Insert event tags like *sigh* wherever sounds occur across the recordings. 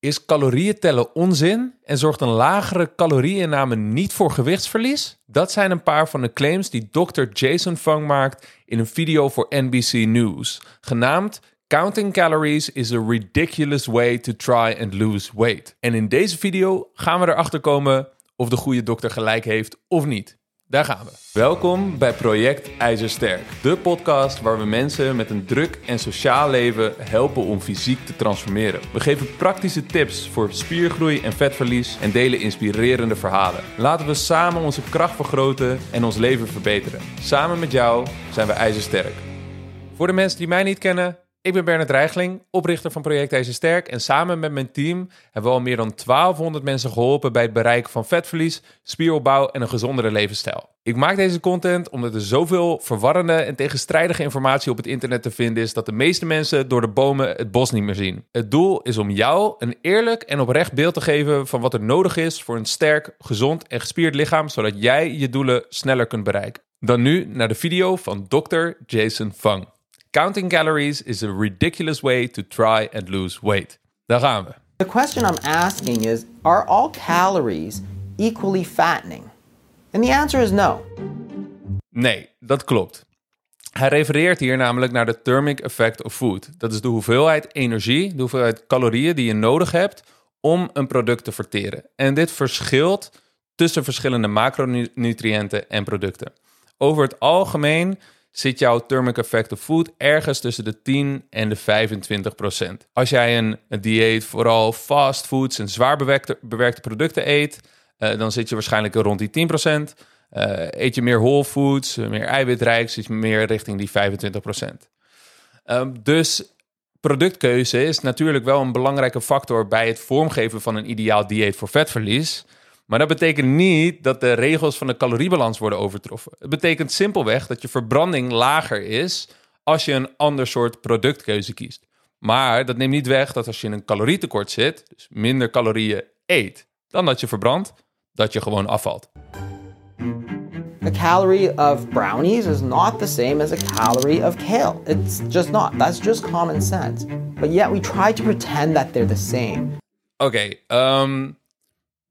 Is calorieën tellen onzin en zorgt een lagere calorieinname niet voor gewichtsverlies? Dat zijn een paar van de claims die Dr. Jason Fung maakt in een video voor NBC News, genaamd Counting calories is a ridiculous way to try and lose weight. En in deze video gaan we erachter komen of de goede dokter gelijk heeft of niet. Daar gaan we. Welkom bij Project IJzersterk, de podcast waar we mensen met een druk en sociaal leven helpen om fysiek te transformeren. We geven praktische tips voor spiergroei en vetverlies en delen inspirerende verhalen. Laten we samen onze kracht vergroten en ons leven verbeteren. Samen met jou zijn we IJzersterk. Voor de mensen die mij niet kennen, ik ben Bernard Reigling, oprichter van Project IJzer Sterk. En samen met mijn team hebben we al meer dan 1200 mensen geholpen bij het bereiken van vetverlies, spieropbouw en een gezondere levensstijl. Ik maak deze content omdat er zoveel verwarrende en tegenstrijdige informatie op het internet te vinden is dat de meeste mensen door de bomen het bos niet meer zien. Het doel is om jou een eerlijk en oprecht beeld te geven van wat er nodig is voor een sterk, gezond en gespierd lichaam, zodat jij je doelen sneller kunt bereiken. Dan nu naar de video van Dr. Jason Fung. Counting calories is a ridiculous way to try and lose weight. Daar gaan we. The question I'm asking is Are all calories equally fattening? And the answer is no. Nee, dat klopt. Hij refereert hier namelijk naar de thermic effect of food. Dat is de hoeveelheid energie, de hoeveelheid calorieën die je nodig hebt om een product te verteren. En dit verschilt tussen verschillende macronutriënten en producten. Over het algemeen zit jouw thermic effect of food ergens tussen de 10 en de 25 procent. Als jij een, dieet vooral fast foods en zwaar bewerkte, bewerkte producten eet, uh, dan zit je waarschijnlijk rond die 10 procent. Uh, eet je meer whole foods, meer eiwitrijk, zit je meer richting die 25 procent. Um, dus productkeuze is natuurlijk wel een belangrijke factor bij het vormgeven van een ideaal dieet voor vetverlies. Maar dat betekent niet dat de regels van de caloriebalans worden overtroffen. Het betekent simpelweg dat je verbranding lager is als je een ander soort productkeuze kiest. Maar dat neemt niet weg dat als je in een calorietekort zit, dus minder calorieën eet dan dat je verbrandt, dat je gewoon afvalt. A calorie of brownies is not the same as a calorie of kale. It's just not. That's just common sense. But yet we try to pretend that they're the same. Oké, okay, um,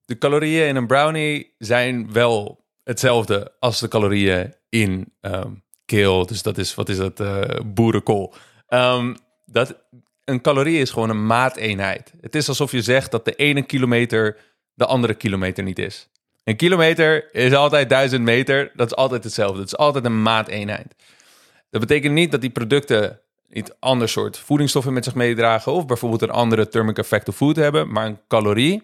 de calorieën in een brownie zijn wel hetzelfde als de calorieën in um, keel. Dus dat is, wat is dat, uh, boerenkool. Um, dat, een calorie is gewoon een maateenheid. Het is alsof je zegt dat de ene kilometer de andere kilometer niet is. Een kilometer is altijd duizend meter. Dat is altijd hetzelfde. Het is altijd een maateenheid. Dat betekent niet dat die producten niet ander soort voedingsstoffen met zich meedragen. Of bijvoorbeeld een andere thermic effect of food hebben. Maar een calorie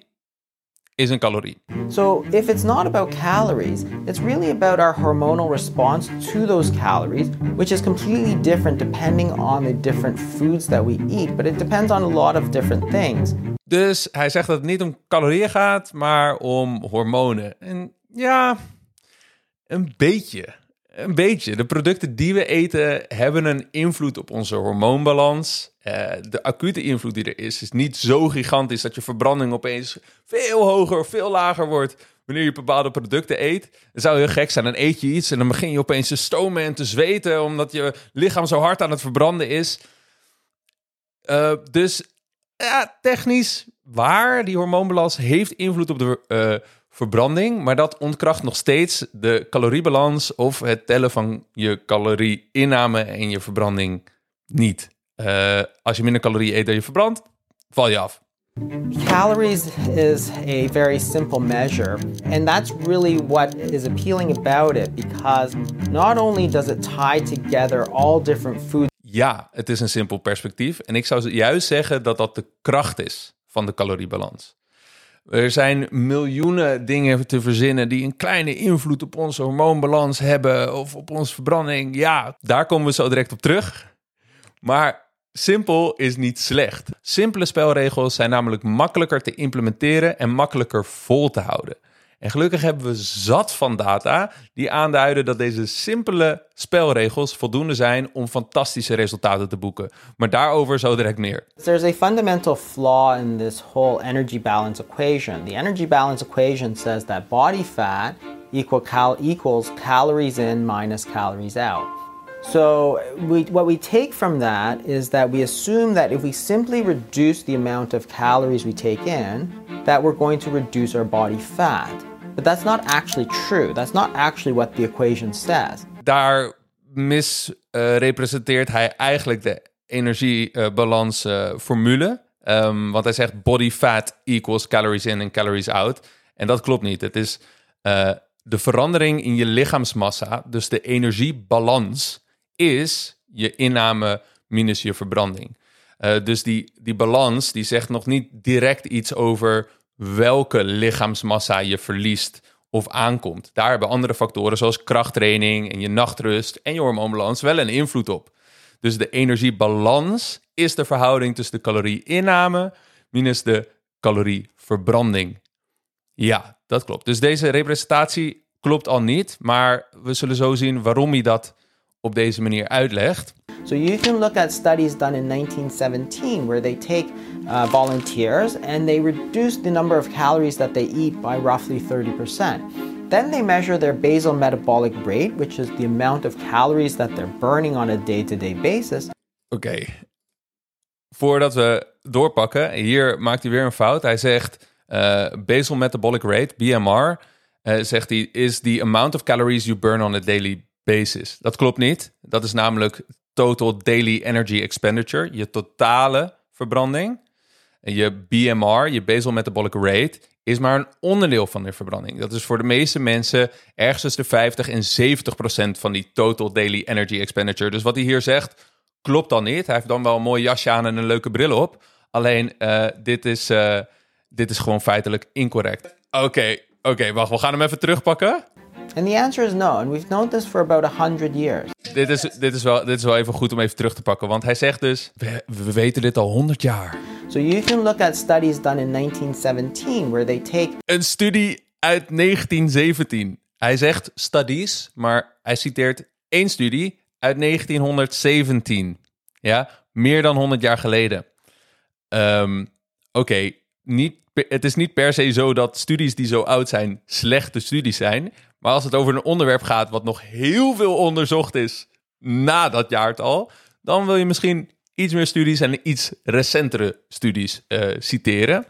is een calorie. So, if it's not about calories, it's really about our hormonal response to those calories, which is completely different depending on the different foods that we eat, but it depends on a lot of different things. Dus hij zegt dat het niet om calorieën gaat, maar om hormonen. En ja, een beetje. Een beetje. De producten die we eten hebben een invloed op onze hormoonbalans. Uh, de acute invloed die er is, is niet zo gigantisch dat je verbranding opeens veel hoger of veel lager wordt wanneer je bepaalde producten eet. Dat zou heel gek zijn. Dan eet je iets en dan begin je opeens te stomen en te zweten omdat je lichaam zo hard aan het verbranden is. Uh, dus ja, technisch waar, die hormoonbalans heeft invloed op de uh, verbranding, maar dat ontkracht nog steeds de caloriebalans of het tellen van je calorieinname en je verbranding niet. Uh, als je minder calorieën eet dan je verbrandt, val je af. Calories is a very simple measure, and that's really what is appealing about it because not only does it tie together all different foods. Ja, het is een simpel perspectief en ik zou juist zeggen dat dat de kracht is van de caloriebalans. Er zijn miljoenen dingen te verzinnen die een kleine invloed op onze hormoonbalans hebben of op onze verbranding. Ja, daar komen we zo direct op terug. Maar simpel is niet slecht. Simpele spelregels zijn namelijk makkelijker te implementeren en makkelijker vol te houden. En gelukkig hebben we zat van data die aanduiden dat deze simpele spelregels voldoende zijn om fantastische resultaten te boeken. Maar daarover zo direct meer. There's a fundamental flaw in this whole energy balance equation. The energy balance equation says that body fat equal cal equals calories in minus calories out. So we, what we take from that is that we assume that if we simply reduce the amount of calories we take in, that we're going to reduce our body fat. But that's not actually true. That's not actually what the equation says. Daar misrepresenteert hij eigenlijk de energiebalansformule. Um, want hij zegt body fat equals calories in en calories out. En dat klopt niet. Het is uh, de verandering in je lichaamsmassa, dus de energiebalans, is je inname minus je verbranding. Uh, dus die, die balans die zegt nog niet direct iets over welke lichaamsmassa je verliest of aankomt. Daar hebben andere factoren zoals krachttraining en je nachtrust en je hormoonbalans wel een invloed op. Dus de energiebalans is de verhouding tussen de calorieinname minus de calorieverbranding. Ja, dat klopt. Dus deze representatie klopt al niet, maar we zullen zo zien waarom hij dat op deze manier uitlegt. So you can look at studies done in 1917 where they take uh, volunteers and they reduce the number of calories that they eat by roughly 30%. Then they measure their basal metabolic rate, which is the amount of calories that they're burning on a day-to-day basis. Oké. Okay. Voordat we doorpakken, hier maakt hij weer een fout. Hij zegt uh, basal metabolic rate, BMR, uh, zegt hij, is the amount of calories you burn on a daily basis. Dat klopt niet. Dat is namelijk total daily energy expenditure, je totale verbranding. En je BMR, je basal metabolic rate, is maar een onderdeel van de verbranding. Dat is voor de meeste mensen ergens tussen de 50 en 70 procent van die total daily energy expenditure. Dus wat hij hier zegt, klopt dan niet. Hij heeft dan wel een mooi jasje aan en een leuke bril op. Alleen, uh, dit, is, uh, dit is gewoon feitelijk incorrect. Oké, oké, wacht. We gaan hem even terugpakken. And the answer is no. And we've known this for about 100 years. Dit is, dit, is wel, dit is wel even goed om even terug te pakken. Want hij zegt dus, we, we weten dit al 100 jaar. So you can look at studies done in 1917 where they take... Een studie uit 1917. Hij zegt studies, maar hij citeert één studie uit 1917. Ja, meer dan 100 jaar geleden. Um, Oké, okay. niet het is niet per se zo dat studies die zo oud zijn slechte studies zijn. Maar als het over een onderwerp gaat wat nog heel veel onderzocht is na dat jaartal, dan wil je misschien iets meer studies en iets recentere studies uh, citeren.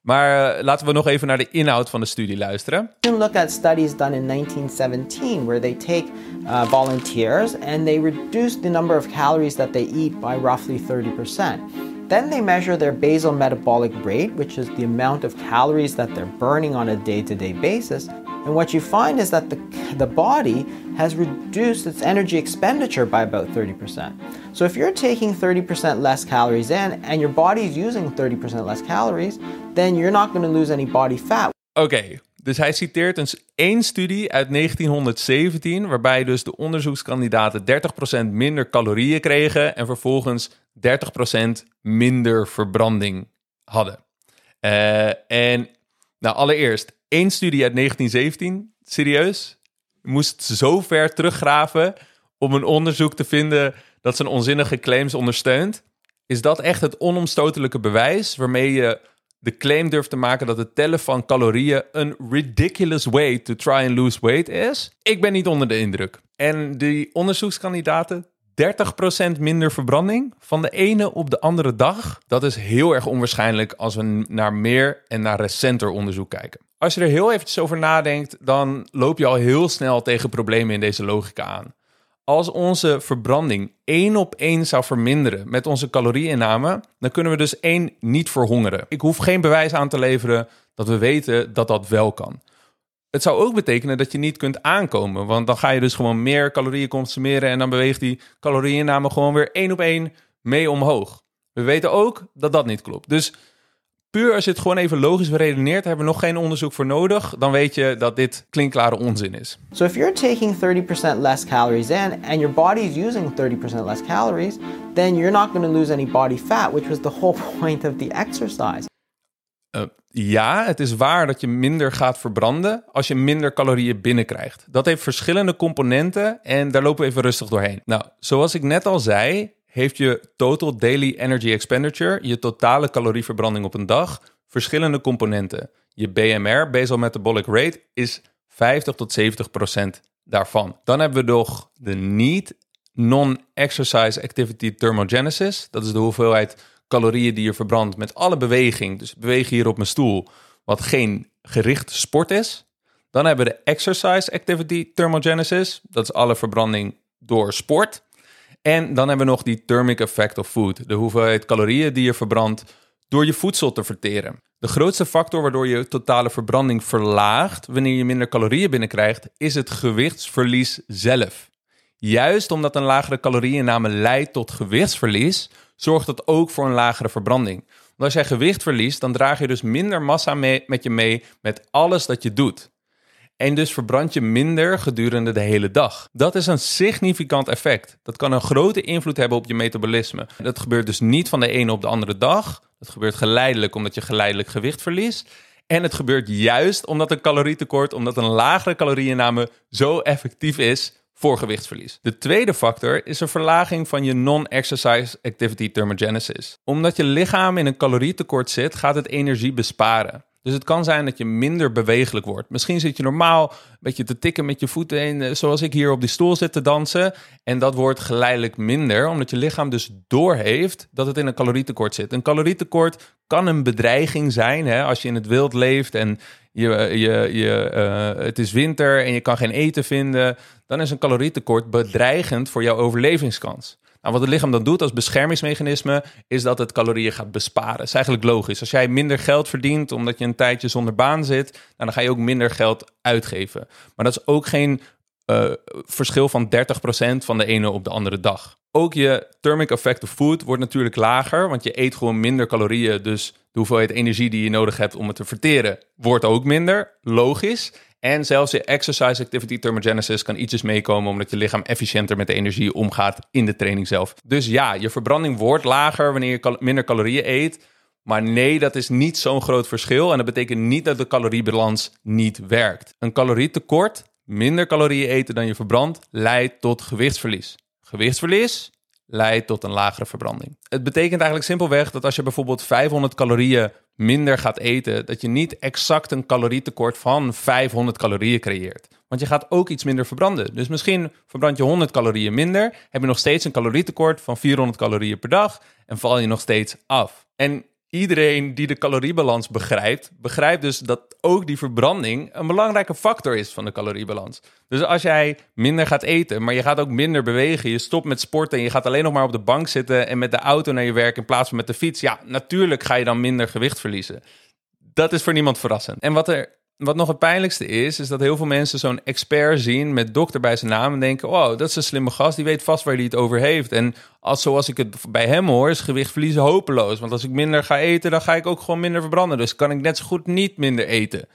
Maar uh, laten we nog even naar de inhoud van de studie luisteren. You look at studies done in 1917 where they take uh, volunteers and they reduce the number of calories that they eat by roughly 30%. Then they measure their basal metabolic rate, which is the amount of calories that they're burning on a day to day basis. And what you find is that the, the body has reduced its energy expenditure by about 30%. So if you're taking 30% less calories in and your body is using 30% less calories, then you're not going to lose any body fat. Okay, Dus hij citeert eens één studie uit 1917, waarbij dus de onderzoekskandidaten 30% minder calorieën kregen en vervolgens 30% minder verbranding hadden. Uh, en nou, allereerst, één studie uit 1917, serieus, moest zo ver teruggraven om een onderzoek te vinden dat zijn onzinnige claims ondersteunt. Is dat echt het onomstotelijke bewijs waarmee je de claim durft te maken dat het tellen van calorieën een ridiculous way to try and lose weight is. Ik ben niet onder de indruk. En die onderzoekskandidaten, 30% minder verbranding van de ene op de andere dag. Dat is heel erg onwaarschijnlijk als we naar meer en naar recenter onderzoek kijken. Als je er heel eventjes over nadenkt, dan loop je al heel snel tegen problemen in deze logica aan. Als onze verbranding één op één zou verminderen met onze calorieinname, dan kunnen we dus één niet verhongeren. Ik hoef geen bewijs aan te leveren dat we weten dat dat wel kan. Het zou ook betekenen dat je niet kunt aankomen, want dan ga je dus gewoon meer calorieën consumeren en dan beweegt die calorieinname gewoon weer één op één mee omhoog. We weten ook dat dat niet klopt. Dus puur als je het gewoon even logisch beredeneert, hebben we nog geen onderzoek voor nodig. Dan weet je dat dit klinkklare onzin is. So if you're taking 30% less calories in and your body is using 30% less calories, then you're not going to lose any body fat, which was the whole *laughs* point of the exercise. Uh, ja, het is waar dat je minder gaat verbranden als je minder calorieën binnenkrijgt. Dat heeft verschillende componenten en daar lopen we even rustig doorheen. Nou, zoals ik net al zei, heeft je total daily energy expenditure, je totale calorieverbranding op een dag, verschillende componenten. Je BMR, basal metabolic rate, is 50 tot 70 procent daarvan. Dan hebben we nog de need non-exercise activity thermogenesis. Dat is de hoeveelheid calorieën die je verbrandt met alle beweging. Dus bewegen hier op mijn stoel, wat geen gericht sport is. Dan hebben we de exercise activity thermogenesis. Dat is alle verbranding door sport. En dan hebben we nog die thermic effect of food. De hoeveelheid calorieën die je verbrandt door je voedsel te verteren. De grootste factor waardoor je totale verbranding verlaagt wanneer je minder calorieën binnenkrijgt, is het gewichtsverlies zelf. Juist omdat een lagere calorieinname leidt tot gewichtsverlies, zorgt dat ook voor een lagere verbranding. Want als jij gewicht verliest, dan draag je dus minder massa mee, met je mee met alles dat je doet. En dus verbrand je minder gedurende de hele dag. Dat is een significant effect. Dat kan een grote invloed hebben op je metabolisme. Dat gebeurt dus niet van de ene op de andere dag. Dat gebeurt geleidelijk omdat je geleidelijk gewicht verliest. En het gebeurt juist omdat een calorietekort, omdat een lagere calorieinname zo effectief is voor gewichtsverlies. De tweede factor is een verlaging van je non-exercise activity thermogenesis. Omdat je lichaam in een calorietekort zit, gaat het energie besparen. Dus het kan zijn dat je minder bewegelijk wordt. Misschien zit je normaal een beetje te tikken met je voeten in, eh, zoals ik hier op die stoel zit te dansen. En dat wordt geleidelijk minder, omdat je lichaam dus doorheeft dat het in een calorietekort zit. Een calorietekort kan een bedreiging zijn hè, als je in het wild leeft en je, je, je, uh, het is winter en je kan geen eten vinden. Dan is een calorietekort bedreigend voor jouw overlevingskans. Nou, wat het lichaam dan doet als beschermingsmechanisme, is dat het calorieën gaat besparen. Dat is eigenlijk logisch. Als jij minder geld verdient omdat je een tijdje zonder baan zit, nou, dan ga je ook minder geld uitgeven. Maar dat is ook geen uh, verschil van 30% van de ene op de andere dag. Ook je thermic effect of food wordt natuurlijk lager, want je eet gewoon minder calorieën. Dus de hoeveelheid energie die je nodig hebt om het te verteren wordt ook minder. Logisch. En zelfs je exercise activity thermogenesis kan ietsjes meekomen omdat je lichaam efficiënter met de energie omgaat in de training zelf. Dus ja, je verbranding wordt lager wanneer je minder calorieën eet. Maar nee, dat is niet zo'n groot verschil. En dat betekent niet dat de caloriebalans niet werkt. Een calorietekort, minder calorieën eten dan je verbrandt, leidt tot gewichtsverlies. Gewichtsverlies leidt tot een lagere verbranding. Het betekent eigenlijk simpelweg dat als je bijvoorbeeld 500 calorieën minder gaat eten, dat je niet exact een calorietekort van 500 calorieën creëert. Want je gaat ook iets minder verbranden. Dus misschien verbrand je 100 calorieën minder, heb je nog steeds een calorietekort van 400 calorieën per dag en val je nog steeds af. En iedereen die de caloriebalans begrijpt, begrijpt dus dat ook die verbranding een belangrijke factor is van de caloriebalans. Dus als jij minder gaat eten, maar je gaat ook minder bewegen, je stopt met sporten en je gaat alleen nog maar op de bank zitten en met de auto naar je werk in plaats van met de fiets, ja, natuurlijk ga je dan minder gewicht verliezen. Dat is voor niemand verrassend. En wat er wat nog het pijnlijkste is, is dat heel veel mensen zo'n expert zien met dokter bij zijn naam en denken: wow, dat is een slimme gast, die weet vast waar hij het over heeft. En als zoals ik het bij hem hoor, is gewicht verliezen hopeloos. Want als ik minder ga eten, dan ga ik ook gewoon minder verbranden. Dus kan ik net zo goed niet minder eten.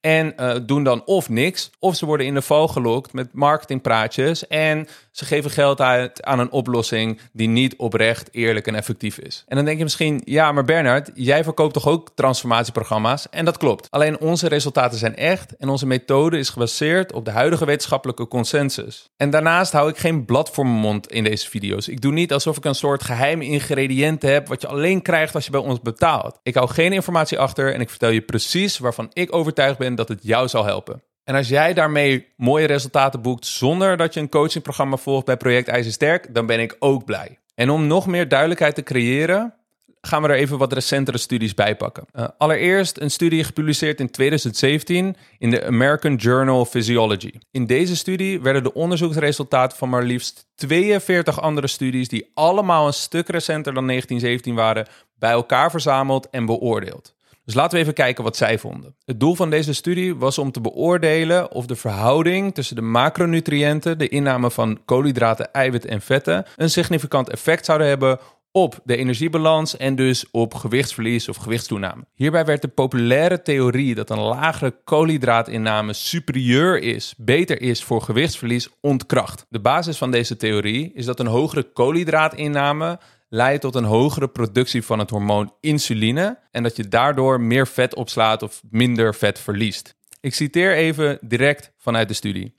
En uh, doen dan of niks, of ze worden in de val gelokt met marketingpraatjes. En ze geven geld uit aan een oplossing die niet oprecht, eerlijk en effectief is. En dan denk je misschien, ja, maar Bernard, jij verkoopt toch ook transformatieprogramma's? En dat klopt. Alleen onze resultaten zijn echt en onze methode is gebaseerd op de huidige wetenschappelijke consensus. En daarnaast hou ik geen blad voor mijn mond in deze video's. Ik doe niet alsof ik een soort geheime ingrediënten heb wat je alleen krijgt als je bij ons betaalt. Ik hou geen informatie achter en ik vertel je precies waarvan ik overtuigd ben dat het jou zal helpen. En als jij daarmee mooie resultaten boekt zonder dat je een coachingprogramma volgt bij Project IJzersterk, dan ben ik ook blij. En om nog meer duidelijkheid te creëren, gaan we er even wat recentere studies bij pakken. Uh, allereerst een studie gepubliceerd in 2017 in de American Journal of Physiology. In deze studie werden de onderzoeksresultaten van maar liefst 42 andere studies, die allemaal een stuk recenter dan 1917 waren, bij elkaar verzameld en beoordeeld. Dus laten we even kijken wat zij vonden. Het doel van deze studie was om te beoordelen of de verhouding tussen de macronutriënten, de inname van koolhydraten, eiwitten en vetten, een significant effect zouden hebben op de energiebalans en dus op gewichtsverlies of gewichtstoename. Hierbij werd de populaire theorie dat een lagere koolhydraatinname superieur is, beter is voor gewichtsverlies, ontkracht. De basis van deze theorie is dat een hogere koolhydraatinname leidt tot een hogere productie van het hormoon insuline en dat je daardoor meer vet opslaat of minder vet verliest. Ik citeer even direct vanuit de studie.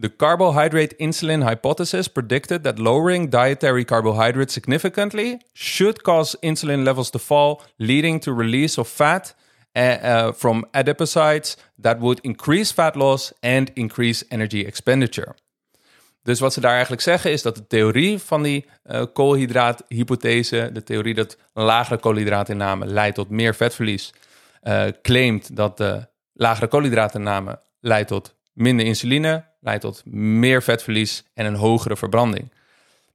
The carbohydrate insulin hypothesis predicted that lowering dietary carbohydrates significantly should cause insulin levels to fall, leading to release of fat uh, uh, from adipocytes that would increase fat loss and increase energy expenditure. Dus wat ze daar eigenlijk zeggen is dat de theorie van die uh, koolhydraathypothese, de theorie dat lagere koolhydraatinname leidt tot meer vetverlies, uh, claimt dat de lagere koolhydraatinname leidt tot minder insuline, leidt tot meer vetverlies en een hogere verbranding.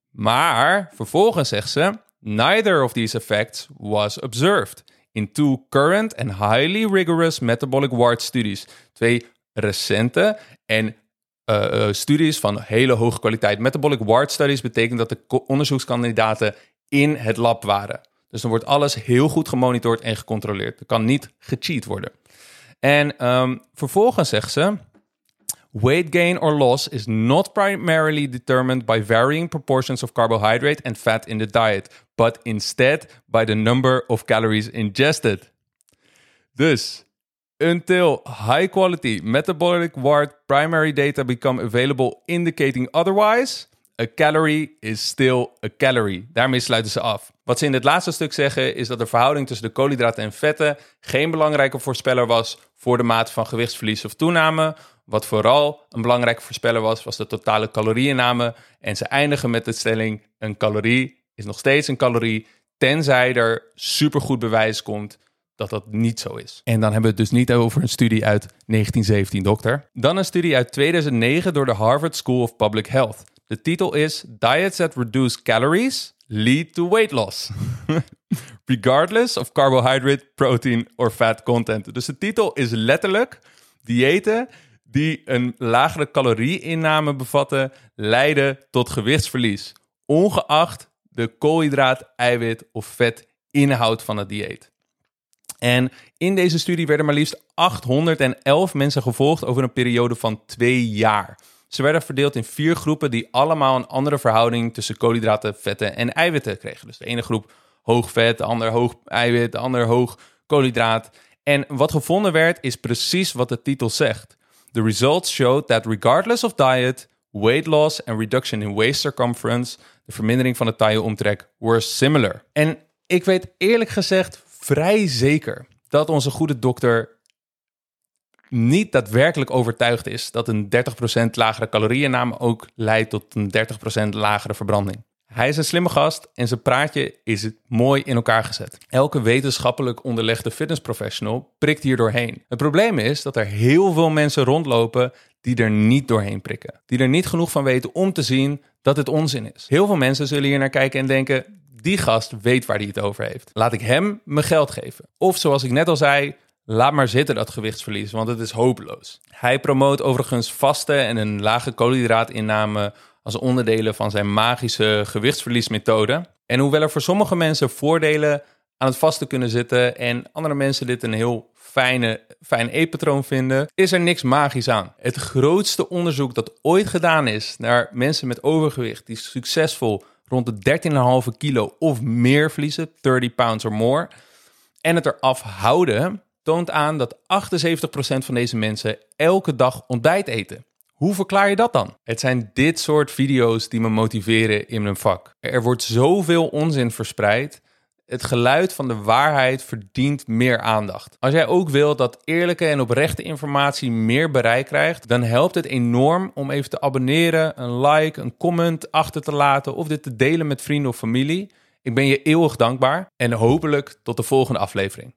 Maar vervolgens zegt ze, neither of these effects was observed in two current and highly rigorous metabolic ward studies. Twee recente en uh, studies van hele hoge kwaliteit. Metabolic ward studies betekent dat de onderzoekskandidaten in het lab waren. Dus dan wordt alles heel goed gemonitord en gecontroleerd. Er kan niet gecheat worden. En um, vervolgens zegt ze: Weight gain or loss is not primarily determined by varying proportions of carbohydrate and fat in the diet, but instead by the number of calories ingested. Dus until high quality metabolic ward primary data become available indicating otherwise, a calorie is still a calorie. Daarmee sluiten ze af. Wat ze in dit laatste stuk zeggen is dat de verhouding tussen de koolhydraten en vetten geen belangrijke voorspeller was voor de mate van gewichtsverlies of toename. Wat vooral een belangrijke voorspeller was, was de totale calorieinname. En ze eindigen met de stelling: een calorie is nog steeds een calorie, tenzij er supergoed bewijs komt dat dat niet zo is. En dan hebben we het dus niet over een studie uit 1917, dokter. Dan een studie uit 2009 door de Harvard School of Public Health. De titel is Diets that reduce calories lead to weight loss. *laughs* Regardless of carbohydrate, protein or fat content. Dus de titel is letterlijk diëten die een lagere calorieinname bevatten, leiden tot gewichtsverlies. Ongeacht de koolhydraat, eiwit of vetinhoud van het dieet. En in deze studie werden maar liefst 811 mensen gevolgd over een periode van twee jaar. Ze werden verdeeld in vier groepen die allemaal een andere verhouding tussen koolhydraten, vetten en eiwitten kregen. Dus de ene groep hoog vet, de andere hoog eiwit, de andere hoog koolhydraat. En wat gevonden werd is precies wat de titel zegt. The results showed that regardless of diet, weight loss and reduction in waist circumference, de vermindering van de tailleomtrek, were similar. En ik weet eerlijk gezegd vrij zeker dat onze goede dokter niet daadwerkelijk overtuigd is dat een 30% lagere calorieënname ook leidt tot een 30% lagere verbranding. Hij is een slimme gast en zijn praatje is mooi in elkaar gezet. Elke wetenschappelijk onderlegde fitnessprofessional prikt hier doorheen. Het probleem is dat er heel veel mensen rondlopen die er niet doorheen prikken. Die er niet genoeg van weten om te zien dat het onzin is. Heel veel mensen zullen hier naar kijken en denken: die gast weet waar hij het over heeft. Laat ik hem mijn geld geven. Of zoals ik net al zei, laat maar zitten dat gewichtsverlies, want het is hopeloos. Hij promoot overigens vasten en een lage koolhydraatinname als onderdelen van zijn magische gewichtsverliesmethode. En hoewel er voor sommige mensen voordelen aan het vasten kunnen zitten en andere mensen dit een heel fijne, fijn eetpatroon vinden, is er niks magisch aan. Het grootste onderzoek dat ooit gedaan is naar mensen met overgewicht die succesvol rond de 13,5 kilo of meer verliezen, 30 pounds or more, en het eraf houden, toont aan dat 78% van deze mensen elke dag ontbijt eten. Hoe verklaar je dat dan? Het zijn dit soort video's die me motiveren in mijn vak. Er wordt zoveel onzin verspreid het geluid van de waarheid verdient meer aandacht. Als jij ook wilt dat eerlijke en oprechte informatie meer bereik krijgt, dan helpt het enorm om even te abonneren, een like, een comment achter te laten of dit te delen met vrienden of familie. Ik ben je eeuwig dankbaar en hopelijk tot de volgende aflevering.